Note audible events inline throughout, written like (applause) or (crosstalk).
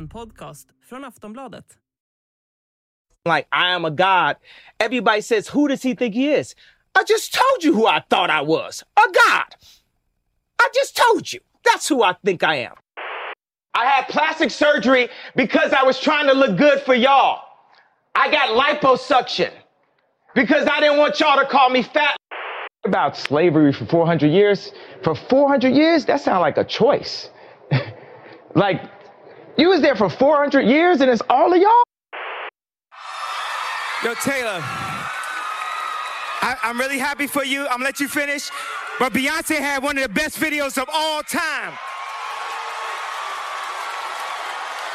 En podcast från Aftonbladet. like I am a god. Everybody says, Who does he think he is? I just told you who I thought I was a god. I just told you. That's who I think I am. I had plastic surgery because I was trying to look good for y'all. I got liposuction because I didn't want y'all to call me fat. About slavery for 400 years. For 400 years, that sounds like a choice. (laughs) like, you was there for 400 years and it's all of y'all? Yo, Taylor, I, I'm really happy for you. I'm gonna let you finish. But Beyonce had one of the best videos of all time.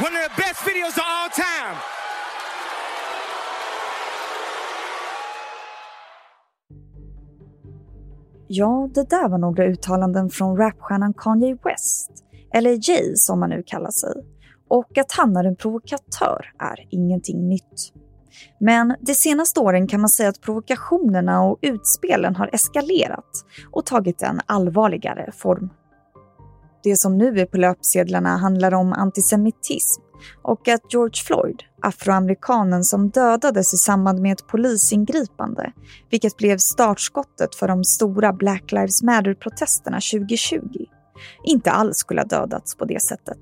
One of the best videos of all time. Ja, det där var några uttalanden från rapstjärnan Kanye West, eller Jay som han nu kallar sig. Och att han är en provokatör är ingenting nytt. Men de senaste åren kan man säga att provokationerna och utspelen har eskalerat och tagit en allvarligare form. Det som nu är på löpsedlarna handlar om antisemitism och att George Floyd, afroamerikanen som dödades i samband med ett polisingripande, vilket blev startskottet för de stora Black Lives Matter-protesterna 2020, inte alls skulle ha dödats på det sättet.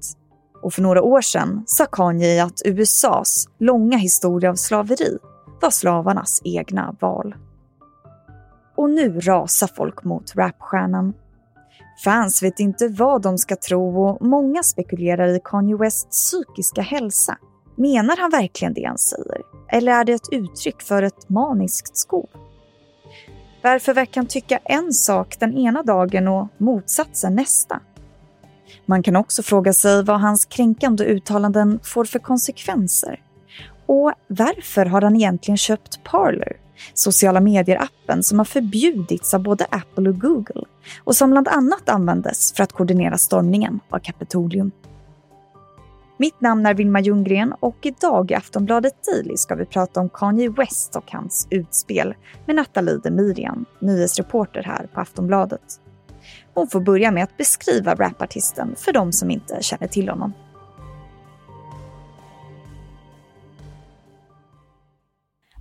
Och för några år sedan sa Kanye att USAs långa historia av slaveri var slavarnas egna val. Och nu rasar folk mot rapstjärnan. Fans vet inte vad de ska tro och många spekulerar i Kanye Wests psykiska hälsa. Menar han verkligen det han säger? Eller är det ett uttryck för ett maniskt skov? Varför verkar han tycka en sak den ena dagen och motsatsen nästa? Man kan också fråga sig vad hans kränkande uttalanden får för konsekvenser. Och varför har han egentligen köpt Parler, sociala medier-appen som har förbjudits av både Apple och Google och som bland annat användes för att koordinera stormningen av Kapitolium. Mitt namn är Vilma Ljunggren och idag i Aftonbladet Daily ska vi prata om Kanye West och hans utspel med Nathalie Demirian, nyhetsreporter här på Aftonbladet. Hon får börja med att beskriva rapartisten för de som inte känner till honom.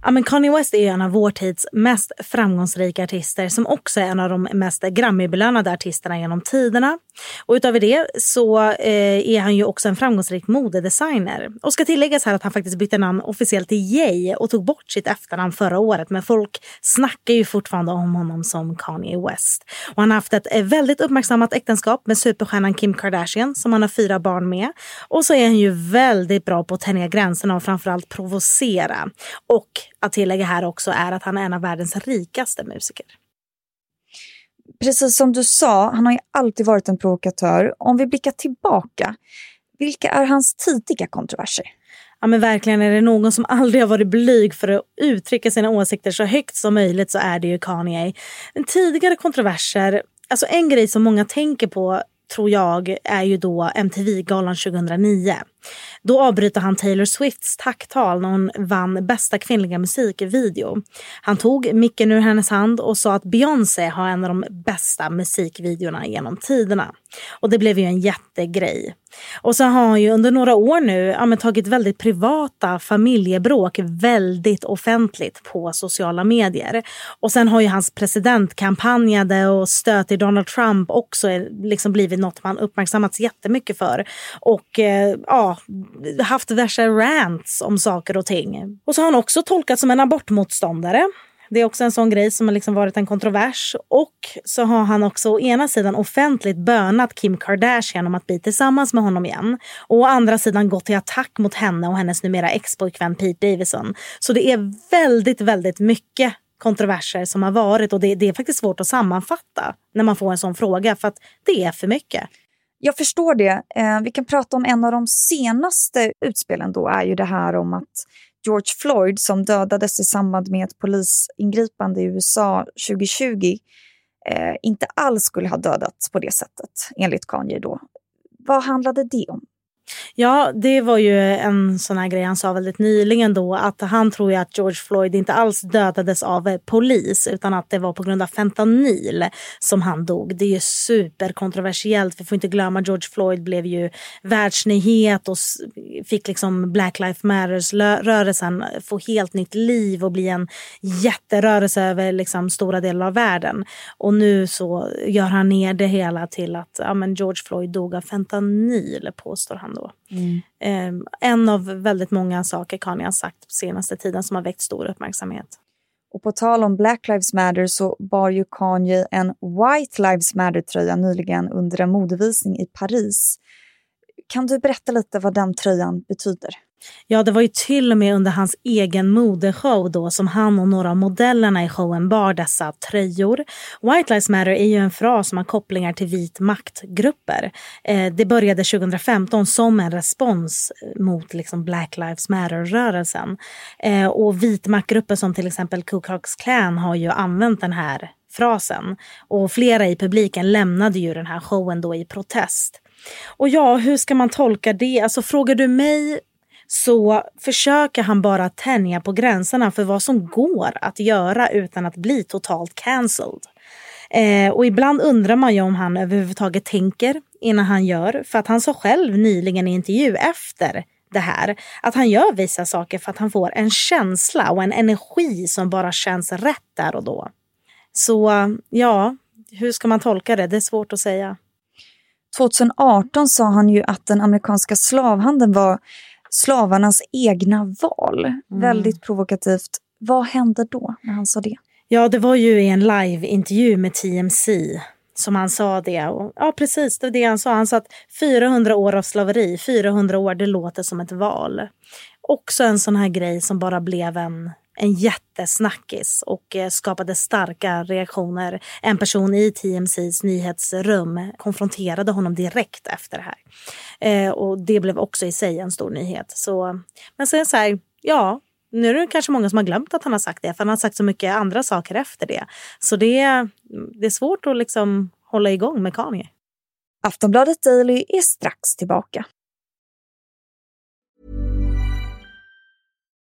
Ja, men Kanye West är en av vår tids mest framgångsrika artister som också är en av de mest Grammy-belönade artisterna genom tiderna. Och utöver det så eh, är han ju också en framgångsrik modedesigner. Och ska tilläggas här att han faktiskt bytte namn officiellt till Jay och tog bort sitt efternamn förra året. Men folk snackar ju fortfarande om honom som Kanye West. Och han har haft ett eh, väldigt uppmärksammat äktenskap med superstjärnan Kim Kardashian som han har fyra barn med. Och så är han ju väldigt bra på att tänja gränserna och framförallt provocera. Och att tillägga här också är att han är en av världens rikaste musiker. Precis som du sa, han har ju alltid varit en provokatör. Om vi blickar tillbaka, vilka är hans tidiga kontroverser? Ja men verkligen, är det någon som aldrig har varit blyg för att uttrycka sina åsikter så högt som möjligt så är det ju Kanye. Men tidigare kontroverser, alltså en grej som många tänker på tror jag är ju då MTV-galan 2009. Då avbryter han Taylor Swifts tacktal när hon vann bästa kvinnliga musikvideo. Han tog micken ur hennes hand och sa att Beyoncé har en av de bästa musikvideorna genom tiderna. Och det blev ju en jättegrej. Och så har han ju under några år nu ja, tagit väldigt privata familjebråk väldigt offentligt på sociala medier. Och sen har ju hans presidentkampanjade och stöd till Donald Trump också eh, liksom blivit något man uppmärksammats jättemycket för. Och eh, ja, haft diverse rants om saker och ting. Och så har han också tolkats som en abortmotståndare. Det är också en sån grej som har liksom varit en kontrovers. Och så har han också å ena sidan offentligt bönat Kim Kardashian om att bli tillsammans med honom igen. Och å andra sidan gått till attack mot henne och hennes numera expojkvän Pete Davidson. Så det är väldigt, väldigt mycket kontroverser som har varit och det, det är faktiskt svårt att sammanfatta när man får en sån fråga för att det är för mycket. Jag förstår det. Eh, vi kan prata om en av de senaste utspelen då är ju det här om att George Floyd som dödades i samband med ett polisingripande i USA 2020 eh, inte alls skulle ha dödats på det sättet, enligt Kanye då. Vad handlade det om? Ja, det var ju en sån här grej han sa väldigt nyligen då att han tror ju att George Floyd inte alls dödades av eh, polis utan att det var på grund av fentanyl som han dog. Det är ju superkontroversiellt. Vi får inte glömma George Floyd blev ju världsnyhet och fick liksom Black Lives Matters-rörelsen eh, få helt nytt liv och bli en jätterörelse över liksom stora delar av världen. Och nu så gör han ner det hela till att ja, men George Floyd dog av fentanyl påstår han då. Mm. Um, en av väldigt många saker Kanye har sagt på senaste tiden som har väckt stor uppmärksamhet. Och på tal om Black Lives Matter så bar ju Kanye en White Lives Matter-tröja nyligen under en modevisning i Paris. Kan du berätta lite vad den tröjan betyder? Ja, det var ju till och med under hans egen modeshow då som han och några av modellerna i showen bar dessa tröjor. White Lives Matter är ju en fras som har kopplingar till vit maktgrupper. Eh, det började 2015 som en respons eh, mot liksom Black Lives Matter-rörelsen. Eh, och vit maktgrupper som till exempel Ku Klux Klan har ju använt den här frasen. Och flera i publiken lämnade ju den här showen då i protest. Och ja, hur ska man tolka det? Alltså frågar du mig så försöker han bara tänja på gränserna för vad som går att göra utan att bli totalt cancelled. Eh, och ibland undrar man ju om han överhuvudtaget tänker innan han gör. För att han sa själv nyligen i intervju efter det här att han gör vissa saker för att han får en känsla och en energi som bara känns rätt där och då. Så ja, hur ska man tolka det? Det är svårt att säga. 2018 sa han ju att den amerikanska slavhandeln var slavarnas egna val. Mm. Väldigt provokativt. Vad hände då när han sa det? Ja, det var ju i en live-intervju med TMC som han sa det. Och, ja, precis, det var det han sa. Han sa att 400 år av slaveri, 400 år, det låter som ett val. Också en sån här grej som bara blev en en jättesnackis och eh, skapade starka reaktioner. En person i TMCs nyhetsrum konfronterade honom direkt efter det här. Eh, och det blev också i sig en stor nyhet. Så, men sen så här, ja, nu är det kanske många som har glömt att han har sagt det, för han har sagt så mycket andra saker efter det. Så det, det är svårt att liksom hålla igång med Kanye. Aftonbladet Daily är strax tillbaka.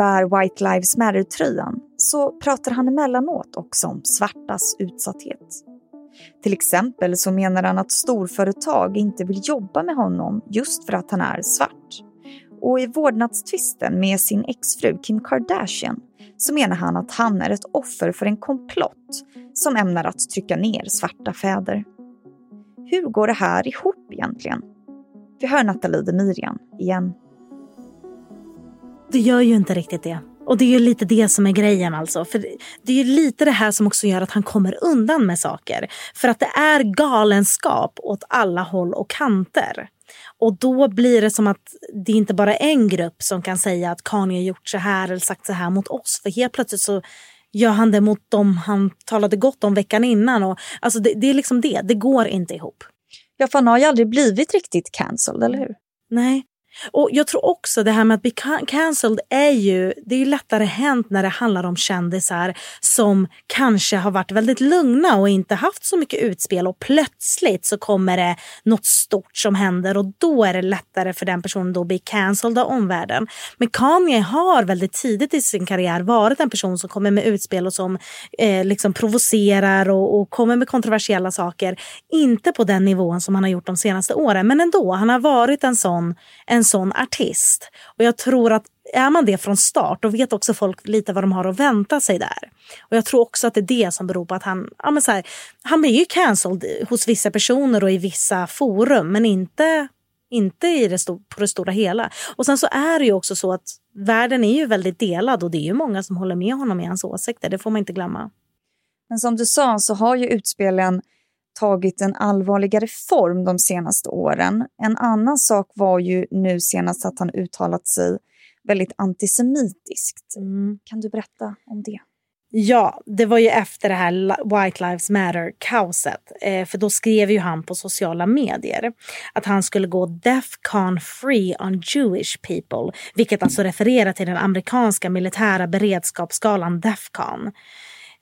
bär White Lives Matter-tröjan så pratar han emellanåt också om svartas utsatthet. Till exempel så menar han att storföretag inte vill jobba med honom just för att han är svart. Och i vårdnadstvisten med sin exfru Kim Kardashian så menar han att han är ett offer för en komplott som ämnar att trycka ner svarta fäder. Hur går det här ihop egentligen? Vi hör Nathalie Demirian igen. Det gör ju inte riktigt det. Och det är ju lite det som är grejen alltså. För det är ju lite det här som också gör att han kommer undan med saker. För att det är galenskap åt alla håll och kanter. Och då blir det som att det inte bara är en grupp som kan säga att Kanye gjort så här eller sagt så här mot oss. För helt plötsligt så gör han det mot dem han talade gott om veckan innan. Och, alltså det, det är liksom det, det går inte ihop. Ja, för han har ju aldrig blivit riktigt cancelled, eller hur? Nej, och Jag tror också det här med att bli cancelled är ju, det är ju lättare hänt när det handlar om kändisar som kanske har varit väldigt lugna och inte haft så mycket utspel och plötsligt så kommer det något stort som händer och då är det lättare för den personen att bli cancelled av omvärlden. Men Kanye har väldigt tidigt i sin karriär varit en person som kommer med utspel och som eh, liksom provocerar och, och kommer med kontroversiella saker. Inte på den nivån som han har gjort de senaste åren men ändå, han har varit en sån en sån artist. Och jag tror att är man det från start, då vet också folk lite vad de har att vänta sig där. Och jag tror också att det är det som beror på att han, ja men så här, han blir ju cancelled hos vissa personer och i vissa forum, men inte inte i det på det stora hela. Och sen så är det ju också så att världen är ju väldigt delad och det är ju många som håller med honom i hans åsikter. Det får man inte glömma. Men som du sa så har ju utspelen tagit en allvarligare form de senaste åren. En annan sak var ju nu senast att han uttalat sig väldigt antisemitiskt. Mm. Kan du berätta om det? Ja, det var ju efter det här White Lives Matter-kaoset. Eh, för då skrev ju han på sociala medier att han skulle gå Defcon free on Jewish people. Vilket alltså refererar till den amerikanska militära beredskapsskalan Defcon.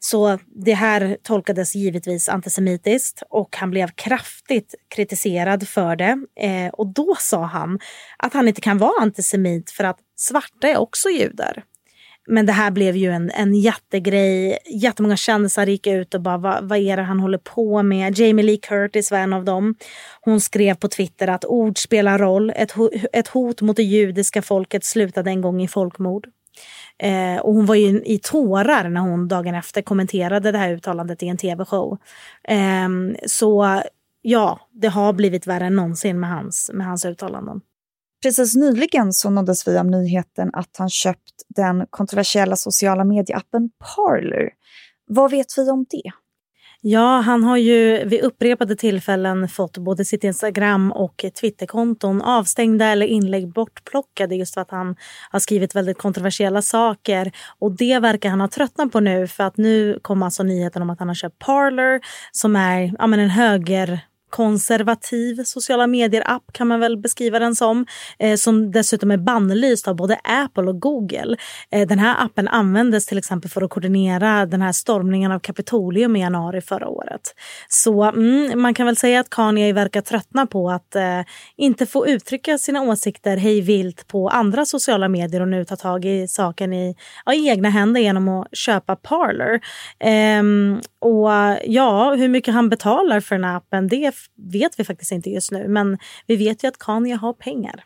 Så det här tolkades givetvis antisemitiskt och han blev kraftigt kritiserad för det. Eh, och då sa han att han inte kan vara antisemit för att svarta är också judar. Men det här blev ju en, en jättegrej. Jättemånga kändisar gick ut och bara vad, vad är det han håller på med? Jamie Lee Curtis var en av dem. Hon skrev på Twitter att ord spelar roll. Ett, ett hot mot det judiska folket slutade en gång i folkmord. Eh, och hon var ju i tårar när hon dagen efter kommenterade det här uttalandet i en tv-show. Eh, så ja, det har blivit värre än någonsin med hans, med hans uttalanden. Precis nyligen så nåddes vi av nyheten att han köpt den kontroversiella sociala medieappen Parler. Vad vet vi om det? Ja, han har ju vid upprepade tillfällen fått både sitt Instagram och Twitterkonton avstängda eller inlägg bortplockade just för att han har skrivit väldigt kontroversiella saker. Och det verkar han ha tröttnat på nu för att nu kom alltså nyheten om att han har köpt Parler som är ja, men en höger konservativ sociala medier-app kan man väl beskriva den som. Eh, som dessutom är bannlyst av både Apple och Google. Eh, den här appen användes till exempel för att koordinera den här stormningen av Kapitolium i januari förra året. Så mm, man kan väl säga att Kanye verkar tröttna på att eh, inte få uttrycka sina åsikter hej vilt på andra sociala medier och nu ta tag i saken i, ja, i egna händer genom att köpa Parler. Ehm, och ja, hur mycket han betalar för den här appen, det vet vi faktiskt inte just nu. Men vi vet ju att Kanye har pengar.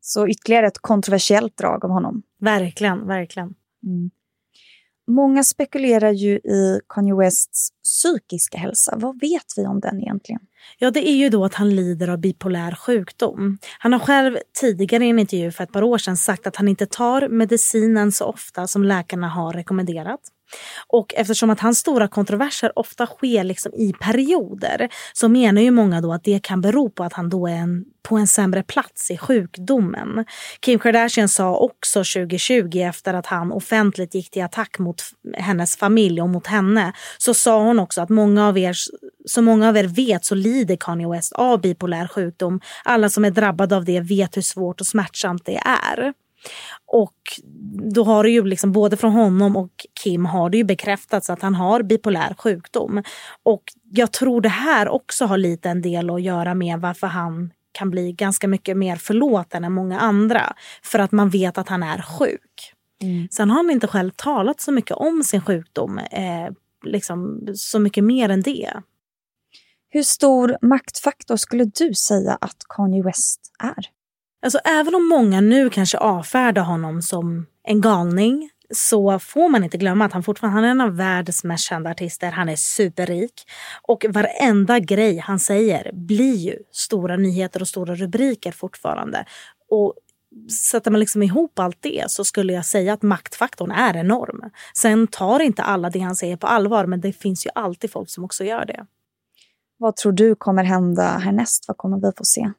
Så ytterligare ett kontroversiellt drag av honom. Verkligen, verkligen. Mm. Många spekulerar ju i Kanye Wests psykiska hälsa. Vad vet vi om den egentligen? Ja, det är ju då att han lider av bipolär sjukdom. Han har själv tidigare i en intervju för ett par år sedan sagt att han inte tar medicinen så ofta som läkarna har rekommenderat. Och eftersom att hans stora kontroverser ofta sker liksom i perioder så menar ju många då att det kan bero på att han då är en, på en sämre plats i sjukdomen. Kim Kardashian sa också 2020 efter att han offentligt gick till attack mot hennes familj och mot henne så sa hon också att många av er, som många av er vet så lider Kanye West av bipolär sjukdom. Alla som är drabbade av det vet hur svårt och smärtsamt det är. Och då har det ju liksom både från honom och Kim har det ju bekräftats att han har bipolär sjukdom. Och jag tror det här också har lite en del att göra med varför han kan bli ganska mycket mer förlåten än många andra. För att man vet att han är sjuk. Mm. Sen har han inte själv talat så mycket om sin sjukdom. Eh, liksom, så mycket mer än det. Hur stor maktfaktor skulle du säga att Kanye West är? Alltså även om många nu kanske avfärdar honom som en galning så får man inte glömma att han fortfarande han är en av världens mest kända artister. Han är superrik och varenda grej han säger blir ju stora nyheter och stora rubriker fortfarande. Och sätter man liksom ihop allt det så skulle jag säga att maktfaktorn är enorm. Sen tar inte alla det han säger på allvar men det finns ju alltid folk som också gör det. Vad tror du kommer hända härnäst? Vad kommer vi få se?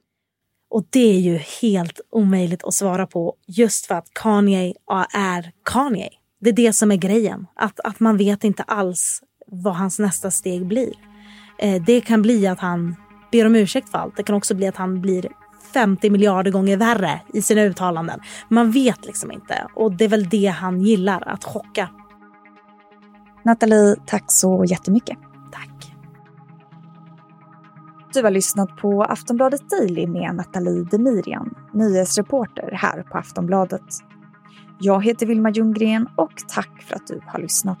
Och det är ju helt omöjligt att svara på just för att Kanye är Kanye. Det är det som är grejen. Att, att man vet inte alls vad hans nästa steg blir. Eh, det kan bli att han ber om ursäkt för allt. Det kan också bli att han blir 50 miljarder gånger värre i sina uttalanden. Man vet liksom inte. Och det är väl det han gillar, att chocka. Nathalie, tack så jättemycket. Du har lyssnat på Aftonbladet Daily med Nathalie Demirian, nyhetsreporter här på Aftonbladet. Jag heter Vilma Ljunggren och tack för att du har lyssnat.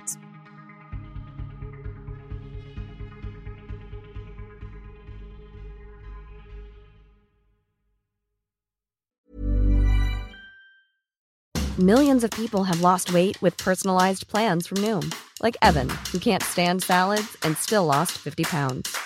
Millions of people have lost weight with personalized plans from Noom. Like Evan, who can't stand salads and still lost 50 pounds.